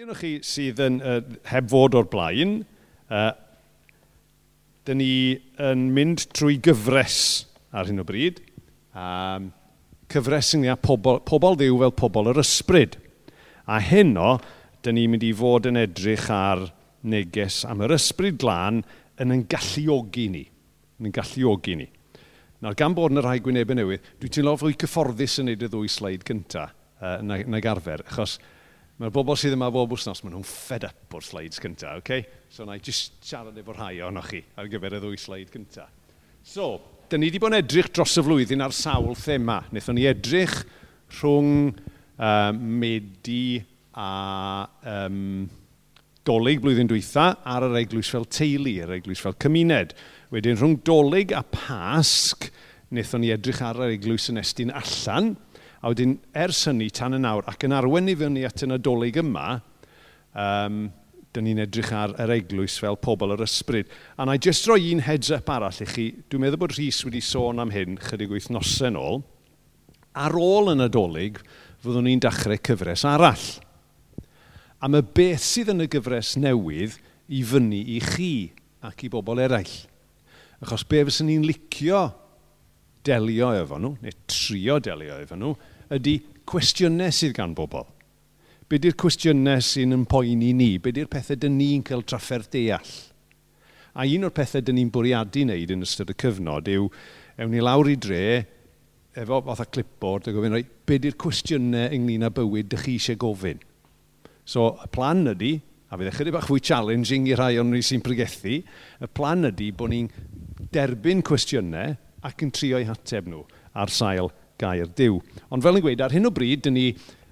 rhai o'n chi sydd yn, uh, heb fod o'r blaen, uh, dyn ni yn mynd trwy gyfres ar hyn o bryd. Um, cyfres yng pobl, pobl ddiw fel pobl yr ysbryd. A heno, dyn ni'n mynd i fod yn edrych ar neges am yr ysbryd glân yn yn galluogi ni. Yn yn galluogi ni. Nawr, gan bod yn y rhai gwynebau newydd, dwi'n teimlo fwy cyfforddus yn neud y ddwy sleid cyntaf uh, na, na arfer, achos Mae'r bobl sydd yma bob wsnos, maen nhw'n fed up o'r slides cyntaf, okay? So, na i jyst siarad efo rhai ohonoch chi ar gyfer y ddwy sleid cyntaf. So, da ni wedi bod yn edrych dros y flwyddyn ar sawl thema. Wnaethon ni edrych rhwng uh, medu a um, dolyg blwyddyn dwytha ar yr eglwys fel teulu, yr eglwys fel cymuned. Wedyn rhwng dolyg a pasg, wnaethon ni edrych ar yr eglwys yn estyn allan, A wedyn, ers hynny, tan y nawr, ac yn arwen i fyny at y nadolig yma, um, dyn ni'n edrych ar yr eglwys fel pobl yr ysbryd. A na i jyst roi un heads up arall i chi, dwi'n meddwl bod Rhys wedi sôn am hyn chydig wythnosau ôl. Ar ôl y nadolig, fyddwn ni'n dechrau cyfres arall. Am y beth sydd yn y gyfres newydd i fyny i chi ac i bobl eraill. Achos be fysyn ni'n licio delio efo nhw, neu trio delio efo nhw, ydy cwestiynau sydd gan bobl. Be di'r cwestiynau sy'n ympoeni ni? Be di'r pethau dyn ni'n cael trafferth deall? A un o'r pethau dyn ni'n bwriadu wneud yn ystod y cyfnod yw, ewn ni lawr i dre, efo fath a clipboard, a gofyn, be di'r cwestiynau ynglyn â bywyd dych chi eisiau gofyn? So, y plan ydy, a fydd ychydig bach fwy challenging i rhai o'n ni sy'n pregethu, y plan ydy bod ni'n derbyn cwestiynau ac yn trio eu hateb nhw ar sail gair diw. Ond fel yn gweud, ar hyn o bryd, dyn ni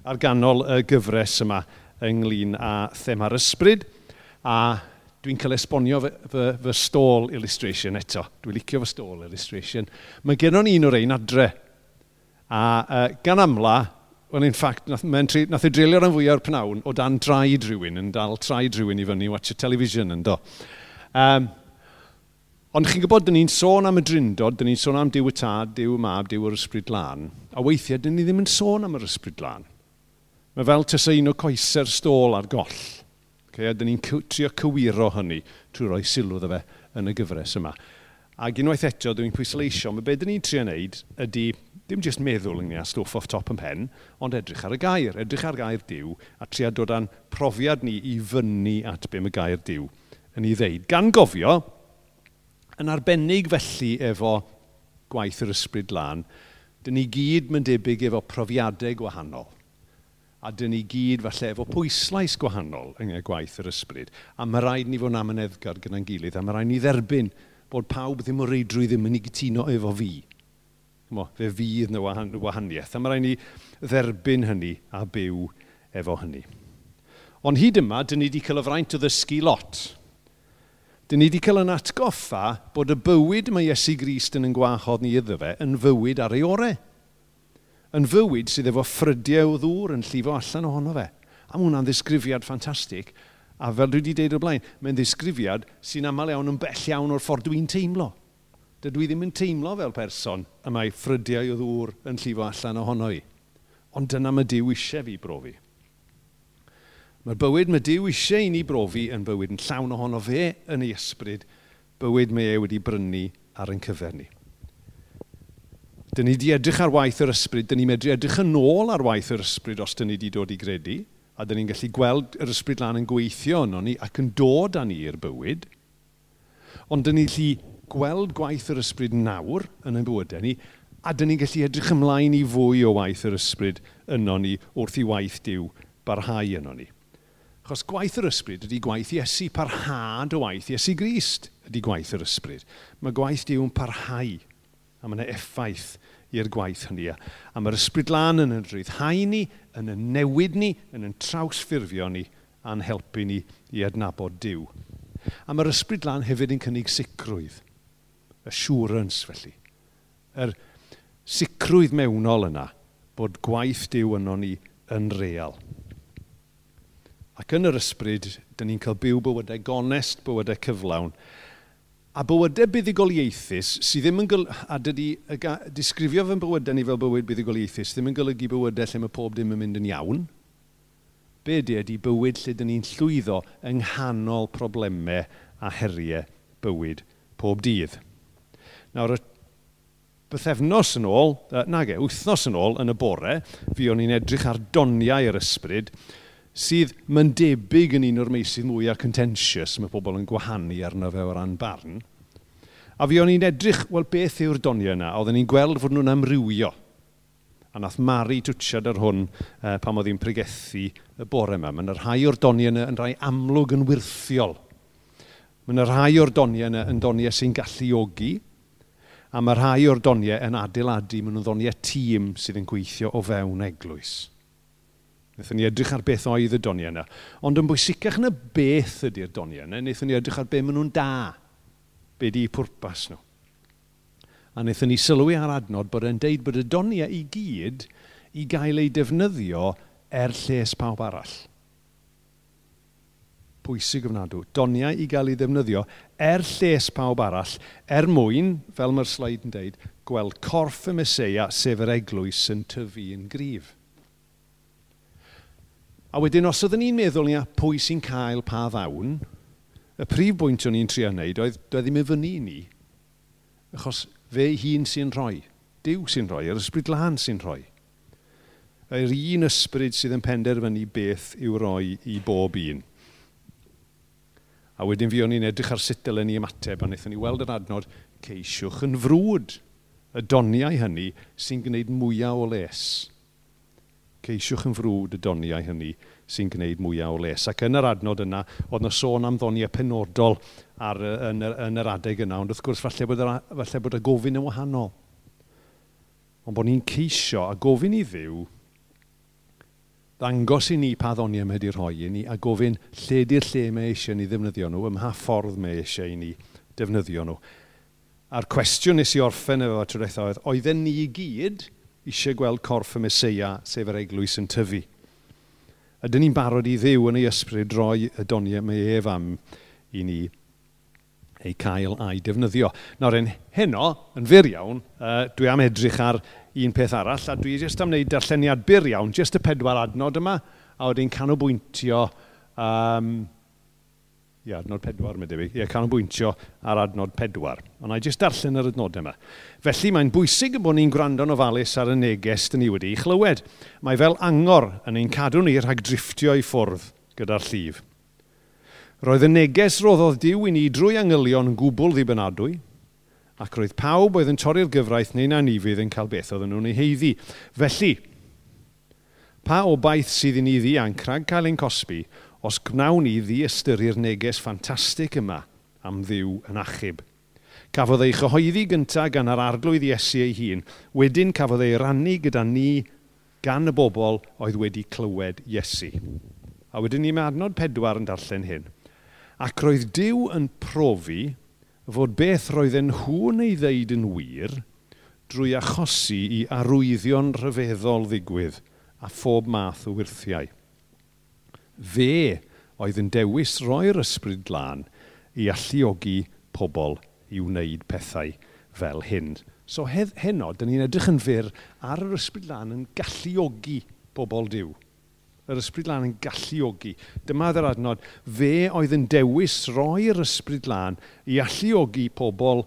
ar ganol y gyfres yma ynglyn â thema'r ysbryd, a dwi'n cael esbonio fy, fy, fy stôl illustration eto. Dwi'n licio fy stôl illustration. Mae gen o'n un o'r ein adre, a uh, gan amla, well, in fact, nath, tri, nath ei drelio'r yn o'r pnawn o dan traed rhywun, yn dal traed rhywun i fyny, watch y television yn do. Um, Ond chi'n gwybod, dyn ni'n sôn am y drindod, dyn ni'n sôn am diw y Tad, diw y Mab, diw yr Ysbryd Lan. A weithiau, dyn ni ddim yn sôn am yr Ysbryd Lan. Mae fel tysa un o coeser stôl ar goll. Okay, a dyn ni'n trio cywiro hynny trwy roi sylw dda fe yn y gyfres yma. Ac unwaith eto, dwi'n pwysleisio, mae beth dyn ni'n trio wneud ydy dim jyst meddwl yng Nghymru stwff off top yn pen, ond edrych ar y gair, edrych ar gair diw, a trio dod â'n profiad ni i fyny at be mae gair diw yn ei ddeud. Gan gofio, yn arbennig felly efo gwaith yr ysbryd lan, dyn ni gyd mae'n debyg efo profiadau gwahanol. A dyn ni gyd falle efo pwyslais gwahanol yng gwaith yr ysbryd. A mae rhaid ni fod yn amyneddgar gyda'n gilydd, a mae rhaid ni dderbyn bod pawb ddim o reidrwy ddim yn ei gytuno efo fi. Mo, fe fydd na wahaniaeth. A mae rhaid ni dderbyn hynny a byw efo hynny. Ond hyd yma, dyn ni wedi cael y fraint o ddysgu lot Dyn ni wedi cael yn atgoffa bod y bywyd mae Iesu Grist yn yn gwahodd ni iddo fe yn fywyd ar ei orau. Yn fywyd sydd efo ffrydiau o ddŵr yn llifo allan ohono fe. A mae hwnna'n ddisgrifiad ffantastig. A fel dwi wedi deud o blaen, mae'n ddisgrifiad sy'n aml iawn yn bell iawn o'r ffordd dwi'n teimlo. Dydw i ddim yn teimlo fel person y mae ffrydiau o ddŵr yn llifo allan ohono i. Ond dyna mae Dyw eisiau fi brofi. Mae'r bywyd mae Dyw eisiau i ni brofi yn bywyd yn llawn ohono fe yn ei ysbryd, bywyd mae e wedi brynu ar ein cyfer ni. Dyn ni wedi edrych ar waith yr ysbryd, dyn ni'n medru edrych yn ôl ar waith yr ysbryd os dyn ni wedi dod i gredu, a dyn ni'n gallu gweld yr ysbryd lan yn gweithio yno ni ac yn dod â ni i'r bywyd. Ond dyn ni'n gallu gweld gwaith yr ysbryd nawr yn ein bywydau ni, a dyn ni'n gallu edrych ymlaen i fwy o waith yr ysbryd yno ni wrth i waith diw barhau yno ni. Achos gwaith yr ysbryd ydy gwaith Iesu parhad o waith Iesu Grist ydy gwaith yr ysbryd. Mae gwaith Dyw'n parhau a mae yna effaith i'r gwaith hynny. A mae'r ysbryd lan yn yn rhyddhau ni, yn y newid ni, yn yn trawsffurfio ni a'n helpu ni i adnabod Dyw. A mae'r ysbryd lan hefyd yn cynnig sicrwydd, assurance felly. Yr sicrwydd mewnol yna bod gwaith Dyw yno ni yn real. Ac yn yr ysbryd, dyn ni'n cael byw bywydau gonest, bywydau cyflawn. A bywydau buddigoliaethus, sydd ddim yn golygu, a dydy disgrifio fy bywydau ni fel bywyd buddigoliaethus, ddim yn golygu bywydau lle mae pob dim yn mynd yn iawn. Be ydy ydy bywyd lle dyn ni'n llwyddo yng nghanol problemau a heriau bywyd pob dydd. Nawr, y bythefnos yn ôl, uh, nage, wythnos yn ôl yn y bore, fi o'n i'n edrych ar doniau yr ysbryd, sydd mae'n debyg yn un o'r meisydd mwy a contentious, mae pobl yn gwahanu arno fe o ran barn. A fi o'n i'n edrych, wel beth yw'r doniau yna? Oedden ni'n gweld fod nhw'n amrywio. A nath Mari twtsiad ar hwn eh, uh, pam oedd hi'n pregethu y bore yma. Mae'n rhai o'r doniau yna yn rhai amlwg yn wirthiol. Mae'n rhai o'r doniau yna yn doniau sy'n galluogi. A mae rhai o'r doniau yn adeiladu, mae'n nhw'n doniau tîm sydd yn gweithio o fewn eglwys. Wnaethon ni edrych ar beth oedd y doniau yna. Ond yn bwysicach na beth ydy'r doniau yna, wnaethon ni edrych ar be maen nhw'n da. Be di pwrpas nhw. A wnaethon ni sylwi ar adnod bod e'n deud bod y doniau i gyd i gael ei defnyddio er lles pawb arall. Pwysig ofnadw. Doniau i gael ei ddefnyddio er lles pawb arall, er mwyn, fel mae'r slaid yn deud, gweld corff y Mesoea sef yr eglwys yn tyfu yn grif. A wedyn, os oedden ni'n meddwl ni pwy sy'n cael pa ddawn, y prif bwynt o'n i'n trio wneud oedd, doedd ddim i fyny ni. Achos fe hun sy'n rhoi. Dyw sy'n rhoi, yr ysbryd lan sy'n rhoi. Yr un ysbryd sydd yn penderfynu beth yw roi i bob un. A wedyn fi o'n i'n edrych ar sut dylen ni ymateb, a wnaethon ni weld yr adnod, ceisiwch yn frwd y doniau hynny sy'n gwneud mwyaf o les ceisiwch yn frwd y doniau hynny sy'n gwneud mwyaf o les. Ac yn yr adnod yna, oedd yna sôn am ddoniau penodol ar, yn, yr, yn yr adeg yna, ond wrth gwrs falle bod, yr, falle bod y gofyn yn wahanol. Ond bod ni'n ceisio a gofyn i ddiw ddangos i ni pa ddoniau mae wedi rhoi i ni a gofyn lle di'r lle mae eisiau ni ddefnyddio nhw, ym mha ffordd mae eisiau i ni defnyddio nhw. A'r cwestiwn nes i orffen efo tro oedd, oedden ni i gyd eisiau gweld corff y Mesoea, sef yr eglwys yn tyfu. A dyn ni'n barod i ddiw yn ei ysbryd droi y doniau mae ef am i ni ei cael a'i defnyddio. Nawr, yn heno, yn fyr iawn, uh, dwi am edrych ar un peth arall, a dwi jyst am wneud darlleniad byr iawn, jyst y pedwar adnod yma, a wedyn canolbwyntio um, Ie, adnod pedwar mae debyg. Ie, canolbwyntio ar adnod pedwar. Ond i jyst darllen yr adnodau yma. Felly mae'n bwysig bod ni'n gwrando'n ofalus ar y neges dyn ni wedi ei chlywed. Mae fel angor yn ein cadw ni rhag driftio i ffwrdd gyda'r llif. Roedd y neges roddodd diw i ni drwy angylion gwbl ddibynadwy, ac roedd pawb oedd yn torri'r gyfraith neu'n anifydd yn cael beth oedden nhw'n ei heiddi. Felly, pa obaith sydd i ni ddianc rhag cael ein cosbi, os gwnawn ni ddiystyru'r neges ffantastig yma am ddiw yn achub. Cafodd ei chyhoeddi gyntaf gan yr arglwydd Iesu ei hun, wedyn cafodd ei rannu gyda ni gan y bobl oedd wedi clywed Iesu. A wedyn ni mae adnod pedwar yn darllen hyn. Ac roedd Dyw yn profi fod beth roedden nhw'n ei ddeud yn wir drwy achosi i arwyddion rhyfeddol ddigwydd a phob math o wirthiau fe oedd yn dewis roi'r ysbryd glân i alluogi pobl i wneud pethau fel hyn. So heno, dyn ni'n edrych yn fyr ar yr ysbryd glân yn galluogi pobl diw. Yr ysbryd lan yn galluogi. Dyma ddyr adnod, fe oedd yn dewis roi'r ysbryd lan i alluogi pobl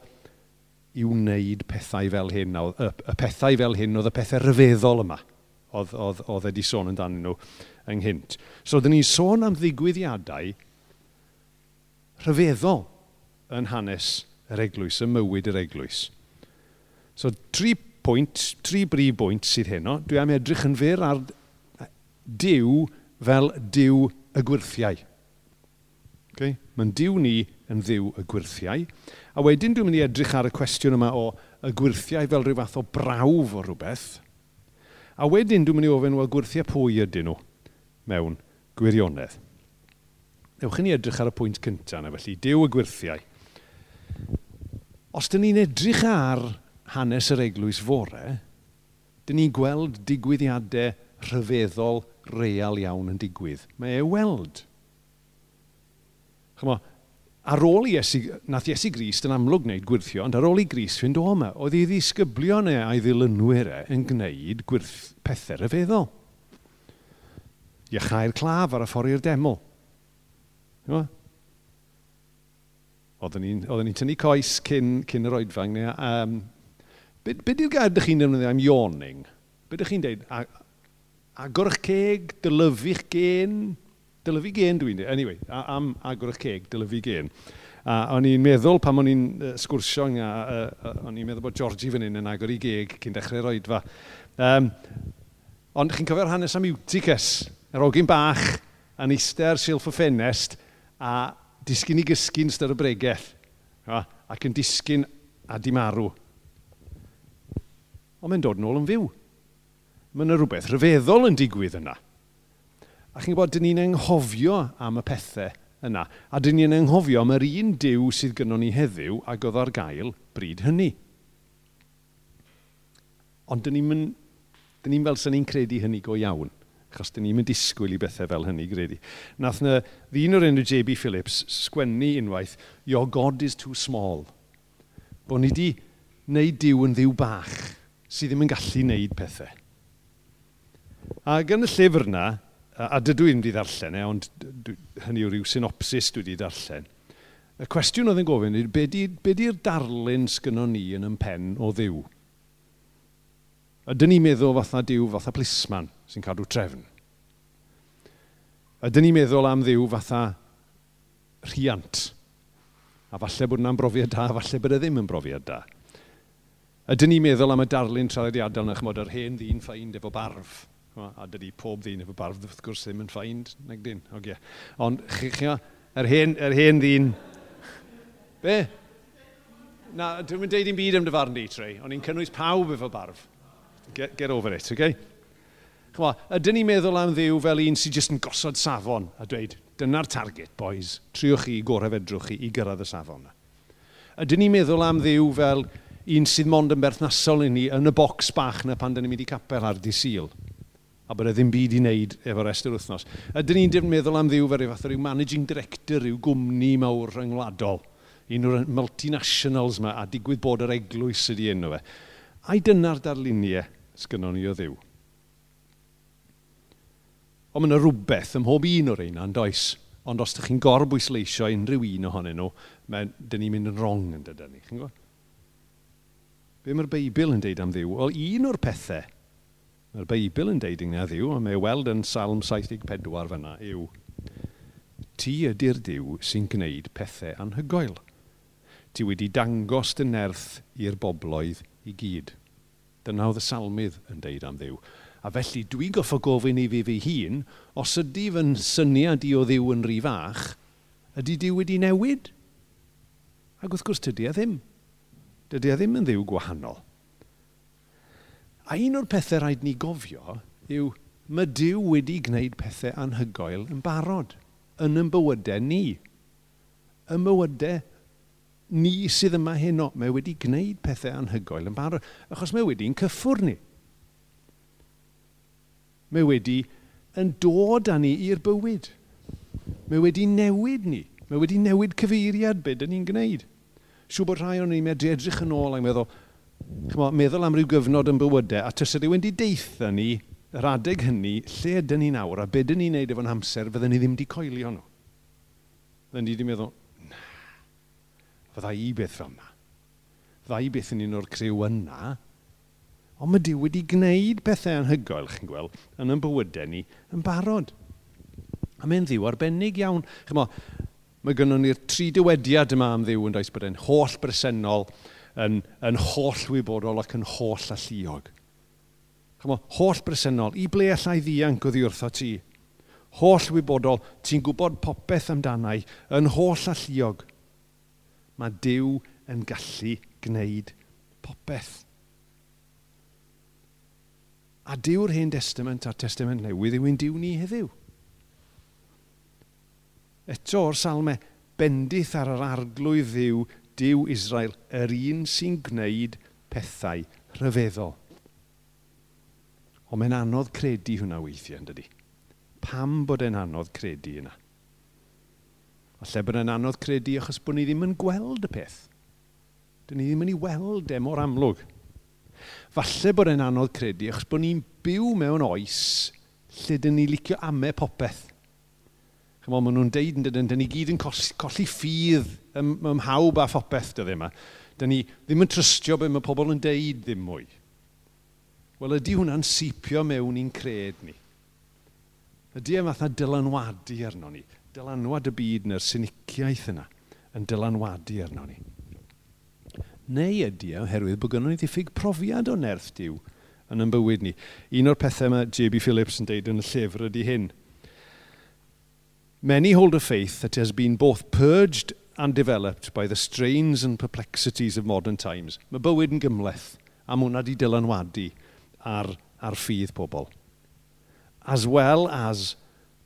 i wneud pethau fel hyn, y, y pethau fel hyn oedd y pethau rhyfeddol yma oedd, oedd, oedd wedi sôn amdanyn nhw ynghynt. So, dyn ni'n sôn am ddigwyddiadau rhyfeddol yn hanes yr eglwys, y mywyd yr eglwys. So, tri pwynt, tri brif bwynt sydd heno. Dwi am edrych yn fyr ar diw fel diw y gwirthiau. Okay? Mae'n diw ni yn ddiw y gwirthiau. A wedyn dwi'n mynd i edrych ar y cwestiwn yma o y gwirthiau fel rhyw fath o brawf o rhywbeth – A wedyn dwi'n mynd i ofyn, wel gwrthiau pwy ydyn nhw mewn gwirionedd. Ewch i ni edrych ar y pwynt cyntaf yna, felly Dyw y gwirthiau. Os dyn ni'n edrych ar hanes yr eglwys fore, dyn ni'n gweld digwyddiadau rhyfeddol real iawn yn digwydd. Mae e weld. Chymo, ar ôl Iesu, nath Iesu Grist yn amlwg wneud gwirthio, ond ar ôl i Grist fynd o yma, oedd ei ddisgyblion e a'i ddilynwyr e yn gwneud gwirth pethau rhyfeddol. Iachau'r claf ar y ffordd i'r deml. Oedden ni'n ni, tynnu coes cyn, cyn yr oedfang. Neu, um, be, be di'r gair ydych chi'n defnyddio am yawning? Be ydych chi'n dweud? Agor eich ceg, dylyfu'ch gen, dylyfu gen dwi'n dweud. Anyway, am agor y ceg, dylyfu gen. A o'n i'n meddwl pan o'n i'n uh, sgwrsio a, uh, o'n i'n meddwl bod Georgie fan hyn yn agor i geg cyn dechrau'r oedfa. Um, ond chi'n cofio'r hanes am Eutychus, yr ogyn bach, yn eistedd ar silff y ffenest a disgyn i gysgu'n styr y bregeth. Ac yn disgyn a di marw. Ond mae'n dod yn ôl yn fyw. Mae yna rhywbeth rhyfeddol yn digwydd yna. A chi'n gwybod, dyn ni'n enghofio am y pethau yna. A dyn ni'n enghofio am yr un diw sydd gynnon ni heddiw ac oedd ar gael bryd hynny. Ond dyn ni'n. Dyn fel sy'n ni'n credu hynny go iawn, achos dyn ni'n mynd disgwyl i bethau fel hynny, gredu. Nath na ddyn o'r enw J.B. Phillips sgwennu unwaith, Your God is too small. Bo ni wedi wneud diw yn ddiw bach, sydd ddim yn gallu wneud pethau. A gan y llyfr yna, a dydw i'n wedi darllen e, ond hynny yw rhyw synopsis dwi wedi darllen. Y cwestiwn oedd yn gofyn, be di'r di darlun sgynno ni yn ympen o ddiw? Ydyn ni'n meddwl fatha diw fatha plisman sy'n cadw trefn. Ydyn ni'n meddwl am ddiw fatha rhiant. A falle bod yna'n brofiad da, a falle bod e ddim yn brofiad da. Ydyn ni'n meddwl am y darlun traddodiadol na chymod yr hen ddyn ffaind efo barf a dydy pob ddyn efo bardd wrth gwrs ddim yn ffaind, nag dyn, ogia. Ond, chi, chi, yr hen, yr hen ddyn, be? Na, dwi'n deud i'n byd am dyfarn di, Trey, ond i'n cynnwys pawb efo barf. Get, get over it, okay? Chwa, ydyn ni'n meddwl am ddiw fel un sydd jyst yn gosod safon a dweud, dyna'r target, boys, triwch chi gorau fedrwch chi i gyrraedd y safon. Ydyn ni'n meddwl am ddiw fel un sydd mond yn berthnasol i ni yn y bocs bach na pan dyn ni'n mynd i capel ar di syl a bod e ddim byd i wneud efo restr wythnos. Ydyn ni'n dim meddwl am ddiw fel fath o ryw managing director, ryw gwmni mawr rhyngwladol, un o'r multinationals yma, a digwydd bod yr eglwys ydi enw fe. A'i dyna'r darluniau sgynnon ni o ddiw. Ond mae yna rhywbeth ym mhob un o'r ein does. Ond os ydych chi'n gorbwysleisio unrhyw un ohonyn nhw, mae, dyn ni'n mynd yn wrong yn dydyn ni. Chi'n gwybod? Be mae'r Beibl yn deud am ddiw? Wel, un o'r pethau Mae'r Beibl yn deud yng Nghaddiw, a mae weld yn Salm 74 fyna yw Ti ydy'r diw sy'n gwneud pethau anhygoel. Ti wedi dangos dy nerth i'r bobloedd i gyd. Dyna oedd y salmydd yn deud am ddiw. A felly dwi goffo gofyn i fi fi hun, os ydy fy'n syniad i o ddiw yn rhy fach, ydy diw wedi newid? Ac wrth gwrs tydy a e ddim. Dydy a e ddim yn ddiw gwahanol. A un o'r pethau rhaid ni gofio yw mae Dyw wedi gwneud pethau anhygoel yn barod yn ein bywydau ni. Y bywydau ni sydd yma heno, mae wedi gwneud pethau anhygoel yn barod, achos mae wedi'n cyffwr ni. Mae wedi yn dod â ni i'r bywyd. Mae wedi newid ni. Mae wedi newid cyfeiriad beth ydyn ni'n gwneud. Siw bod rhai o'n ni medru edrych yn ôl a'n meddwl, Chymo, meddwl am ryw gyfnod yn bywydau, a tysa rhywun wedi deitha ni yr adeg hynny, lle ydyn ni nawr, a beth ydyn ni'n neud efo'n amser, fydden ni ddim wedi coelio nhw. Fydden ni wedi meddwl, na, fydda i beth fel yna. Fydda i beth yn un o'r criw yna. Ond mae Dyw wedi gwneud pethau anhygoel, chi'n gweld, yn yn bywydau ni, yn barod. A mae'n ddiw arbennig iawn. Chymo, mae gynnon ni'r tri dywediad yma am ddiw yn does bod e'n holl bresennol, yn, yn holl wybodol ac yn holl alluog. Chymo, holl bresennol, i ble allai ddianc o ddiwrtho ti? Holl wybodol, ti'n gwybod popeth amdanau, yn holl alluog. Mae Dyw yn gallu gwneud popeth. A Dyw'r Hen Testament a'r Testament Newydd yw ein Dyw ni heddiw. Eto o'r salme, bendith ar yr arglwydd ddiw Dyw Israel, yr un sy'n gwneud pethau rhyfeddol. Ond mae'n anodd credu hwnna weithiau, yn dydy. Pam bod e'n anodd credu yna? A lle bod e'n anodd credu achos bod ni ddim yn gweld y peth. Dyn ni ddim yn ei weld e mor amlwg. Falle bod e'n anodd credu achos bod ni'n byw mewn oes lle dyn ni licio ame popeth. Chymol, maen nhw'n deud yn dydyn, dyn ni gyd yn colli ffydd ym, mhawb a phopeth dyddiau yma, da ni ddim yn trystio beth mae pobl yn deud ddim mwy. Wel, ydy hwnna'n sipio mewn i'n cred ni? Ydy e fatha dylanwadu arno ni? Dylanwad y byd neu'r syniciaeth yna yn dylanwadu arno ni? Neu ydy e oherwydd bod gynnu ni ddiffyg profiad o nerth diw yn yn bywyd ni? Un o'r pethau mae J.B. Phillips yn deud yn y llyfr ydy hyn. Many hold a faith that has been both purged and developed by the strains and perplexities of modern times. Mae bywyd yn gymleth a mae hwnna wedi dylanwadu ar, ar ffydd pobl. As well as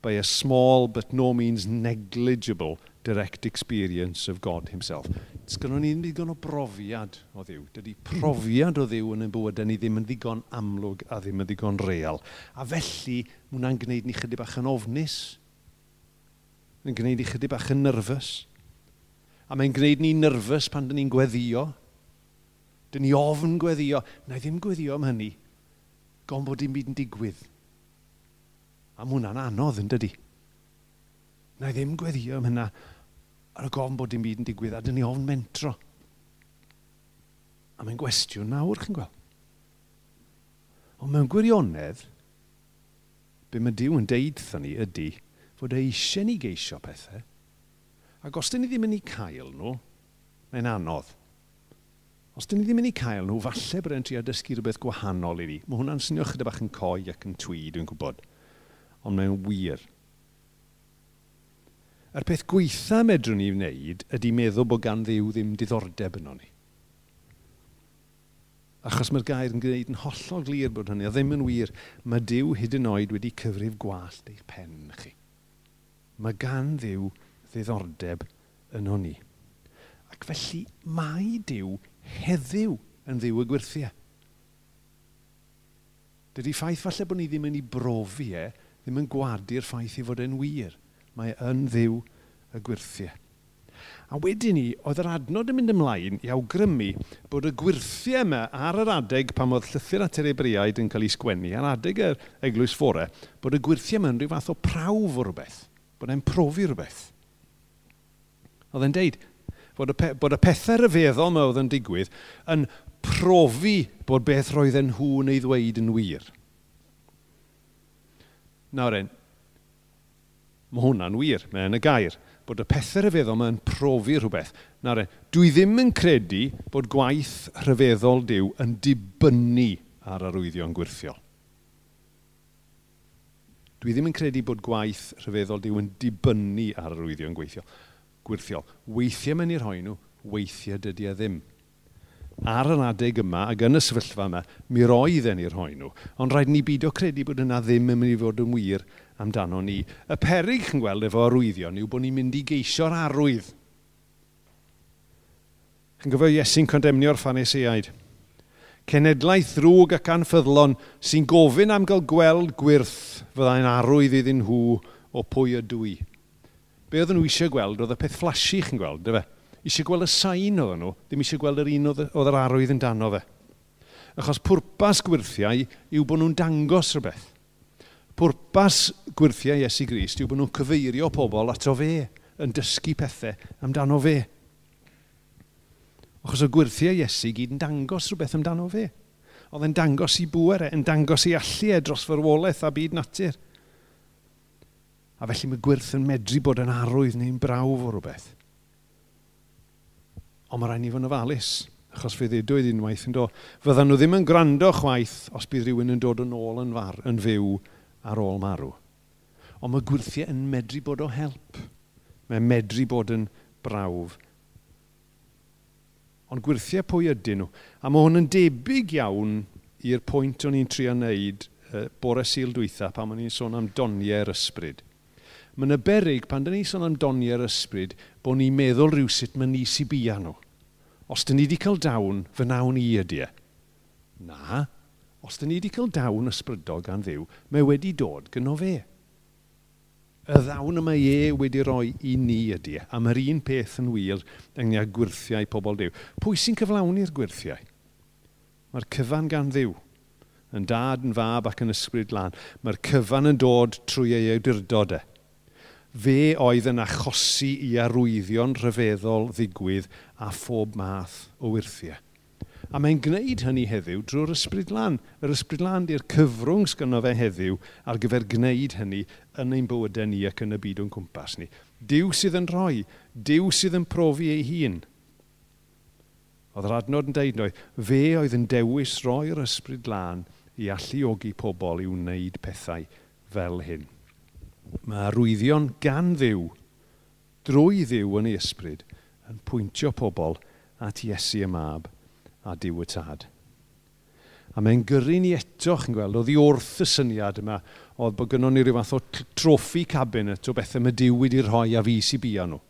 by a small but no means negligible direct experience of God himself. It's gynnu ni ddigon o brofiad o ddiw. Dydy profiad o ddiw yn y bywydau ni ddim yn ddigon amlwg a ddim yn ddigon real. A felly, hwnna'n gwneud ni chydig bach yn ofnus. Yn gwneud ni chydig bach yn nyrfys. A mae'n gwneud ni nyrfys pan dyn ni'n gweddio. Dyn ni ofn gweddio. Na i ddim gweddio am hynny. Gon bod dim byd yn digwydd. A mae hwnna'n anodd yn dydy. Na i ddim gweddio am hynna. Ar y gofn bod dim byd yn digwydd. A dyn ni ofn mentro. A mae'n gwestiwn nawr, chi'n gweld. Ond mewn gwirionedd, be mae Dyw yn deud thyn ni ydy fod e eisiau ni geisio pethau, Ac os dyn ni ddim yn ei cael nhw, mae'n anodd. Os dyn ni ddim yn ei cael nhw, falle bod e'n trio dysgu rhywbeth gwahanol i ni. Mae hwnna'n swnio chydig bach yn coi ac yn twi, dwi'n gwybod. Ond mae'n wir. A'r peth gweitha medrwn ni wneud ydy meddwl bod gan ddiw ddim diddordeb yno ni. Achos mae'r gair yn gwneud yn hollol glir bod hynny, a ddim yn wir, mae Dyw hyd yn oed wedi cyfrif gwallt eich pen chi. Mae gan Ddiw ddiddordeb yn hwnni. Ac felly mae Dyw heddiw yn ddiw y gwirthiau. Dydy ffaith falle bod ni ddim yn ei brofi e, ddim yn gwadu'r ffaith i fod yn wir. Mae yn ddiw y gwirthiau. A wedyn ni, oedd yr adnod yn mynd ymlaen i awgrymu bod y gwirthiau yma ar yr adeg pan oedd llythyr at yr ebriaid yn cael ei sgwennu, ar adeg yr eglwys fore, bod y gwirthiau yma yn rhyw fath o prawf o rhywbeth, bod e'n profi rhywbeth. Oedd e'n deud bod y, bod y pethau rhyfeddol yma oedd yn digwydd yn profi bod beth roedden nhw'n neu ddweud yn wir. Nawr en, mae hwnna'n wir, mae yn y gair, bod y pethau rhyfeddol mae'n profi rhywbeth. Nawr en, dwi ddim yn credu bod gwaith rhyfeddol diw yn dibynnu ar arwyddion gwirthiol. Dwi ddim yn credu bod gwaith rhyfeddol diw yn dibynnu ar arwyddion gweithiol gwirthiol. Weithiau mae'n i'r hoenw, weithiau dydy e ddim. Ar yr adeg yma ac yn y sefyllfa yma, mi roedd e'n i'r hoenw, ond rhaid ni bido credu bod yna ddim yn mynd i fod yn wir amdano ni. Y perig chi'n gweld efo arwyddion yw bod ni'n mynd i geisio'r arwydd. Chi'n gofio Iesu'n condemnio'r ffaneseaid. Cenedlaeth ddrwg ac anffyddlon sy'n gofyn am gael gweld gwirth fyddai'n arwydd iddyn nhw o pwy ydw i. Be oedden nhw eisiau gweld oedd y peth flashy chi'n gweld, dy fe? Eisiau gweld y sain oedden nhw, ddim eisiau gweld yr un oedd yr arwydd yn dano fe. Achos pwrpas gwirthiau yw bod nhw'n dangos rhywbeth. Pwrpas gwirthiau Iesu Grist yw bod nhw'n cyfeirio pobl ato fe, yn dysgu pethau amdano fe. Achos o gwirthiau Iesu gyd yn dangos rhywbeth amdano fe. Oedd e'n dangos i bwerau, yn dangos i allu e dros farwolaeth a byd natur A felly mae gwirth yn medru bod yn arwydd neu'n brawf o rhywbeth. Ond mae rhaid ni fod yn ofalus, achos fe ddedwyd unwaith yn dod. Fyddan nhw ddim yn gwrando chwaith os bydd rhywun yn dod yn ôl yn, far, yn fyw ar ôl marw. Ond mae gwirthiau yn medru bod o help. Mae'n medru bod yn brawf. Ond gwirthiau pwy ydyn nhw? A mae hwn yn debyg iawn i'r pwynt o'n i'n trio wneud uh, bore syl dwytha pan o'n i'n sôn am doniau'r ysbryd. Mae'n y berig pan dyn ni sôn am doniau'r ysbryd bod ni'n meddwl rhywsut mae'n is i bia nhw. Os dyn ni wedi cael dawn, fy nawn i ydy e. Na, os dyn ni wedi cael dawn ysbrydol gan ddiw, mae wedi dod gyno fe. Y ddawn yma e wedi roi i ni ydy e, a mae'r un peth yn wir yng nghyd gwirthiau pobl Dyw. Pwy sy'n cyflawni'r gwirthiau? Mae'r cyfan gan ddiw yn dad, yn fab ac yn ysbryd lan. Mae'r cyfan yn dod trwy ei awdurdodau fe oedd yn achosi i arwyddion rhyfeddol ddigwydd a phob math o wirthiau. A mae'n gwneud hynny heddiw drwy'r ysbryd lan. Yr ysbryd lan di'r cyfrwng sgynno fe heddiw ar gyfer gwneud hynny yn ein bywydau ni ac yn y byd o'n cwmpas ni. Dyw sydd yn rhoi, dyw sydd yn profi ei hun. Oedd yr adnod yn deud oedd, fe oedd yn dewis roi'r ysbryd lan i alluogi pobl i wneud pethau fel hyn mae arwyddion gan ddiw, drwy ddiw yn ei ysbryd, yn pwyntio pobl at Iesu y mab a diw y tad. A mae'n gyrru ni eto, chi'n gweld, oedd i wrth y syniad yma, oedd bod gynnwn ni rhyw fath o troffi cabinet o bethau mae diw wedi rhoi a fi sy'n bia nhw.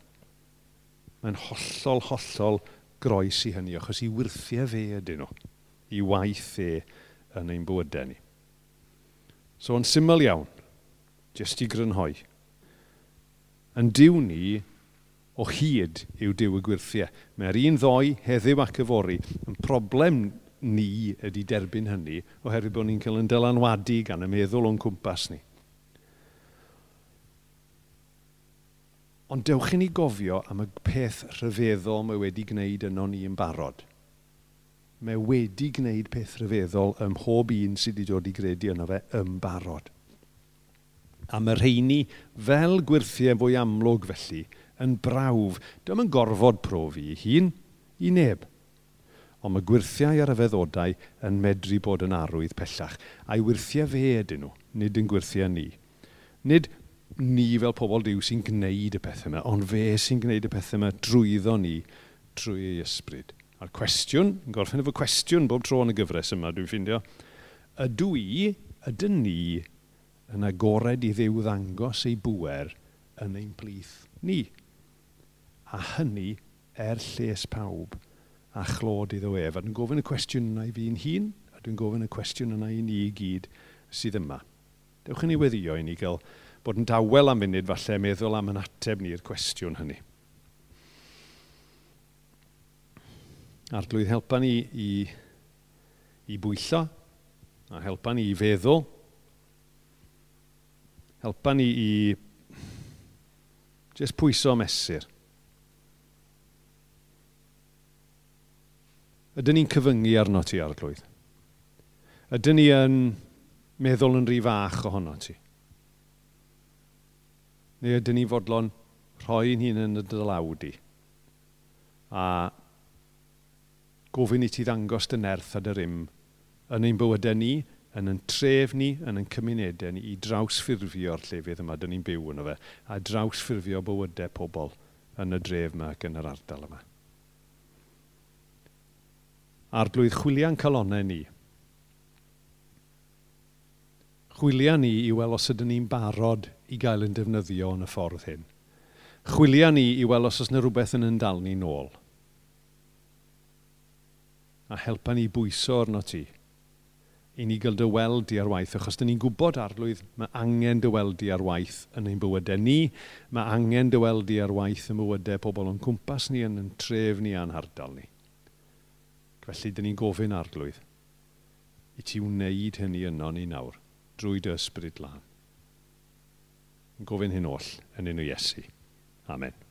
Mae'n hollol, hollol groes i hynny, achos i wirthiau fe ydyn nhw, i waith e yn ein bywydau ni. So, yn syml iawn, jyst i grynhoi. Yn diw ni o hyd yw diw y gwirthiau. Mae'r un ddoe heddiw ac yfori. Yn problem ni ydy derbyn hynny oherwydd bod ni'n cael yn dylanwadu gan y meddwl o'n cwmpas ni. Ond dewch i ni gofio am y peth rhyfeddol mae wedi gwneud yno ni yn barod. Mae wedi gwneud peth rhyfeddol ym mhob un sydd wedi dod i gredu yno fe yn barod. A mae rheini, fel gwirthiau fwy amlwg felly, yn brawf. Dyma yn gorfod profi ei hun i neb. Ond mae gwirthiau ar y feddodau yn medru bod yn arwydd pellach. A'i wirthiau fe ydyn nhw, nid yn gwirthiau ni. Nid ni fel pobl diw sy'n gwneud y pethau yma, ond fe sy'n gwneud y pethau yma drwyddo ni trwy ei ysbryd. A'r cwestiwn, yn gorffen efo cwestiwn bob tro yn y gyfres yma, dwi'n ffeindio, ydw i, ydyn ni yn agored i ddiw ddangos ei bwer yn ein plith ni. A hynny er lles pawb a chlod iddo ef. A dwi'n gofyn y cwestiwn yna i fi'n hun, a dwi'n gofyn y cwestiwn yna i ni i gyd sydd yma. Dewch yn ei weddio i ni gael bod yn dawel am funud falle meddwl am yn ateb ni'r cwestiwn hynny. Arglwydd helpa ni i, i bwyllo, a helpa ni i feddwl, helpa ni i jyst pwyso mesur. Ydyn ni'n cyfyngu arno ti arglwydd? Ydyn ni yn meddwl yn rhy fach ohono ti? Neu ydyn ni fodlon rhoi'n hun yn y dylawdi a gofyn i ti ddangos dy nerth a dy rym yn ein bywydau ni yn yn tref ni, yn yn cymunedau ni, i drawsffurfio'r llefydd yma, dyn ni'n byw yno fe, a drawsffurfio bywydau pobl yn y dref yma ac yn yr ardal yma. A'r blwydd chwilian calonau ni, chwilio ni i weld os ydym ni'n barod i gael yn defnyddio yn y ffordd hyn. Chwilio ni i weld os oes yna rhywbeth yn yn dal ni nôl. A helpa ni bwyso arno ti i ni gael dyweldi ar waith, achos dyn ni'n gwybod arlwydd mae angen dyweldi ar waith yn ein bywydau ni, mae angen dyweldi ar waith yn bywydau pobl o'n cwmpas ni yn yn tref ni a'n hardal ni. Felly, dyn ni'n gofyn arglwydd i ti wneud hynny yno ni nawr, drwy dy ysbryd lan. Yn gofyn hyn oll yn enw Iesu. Amen.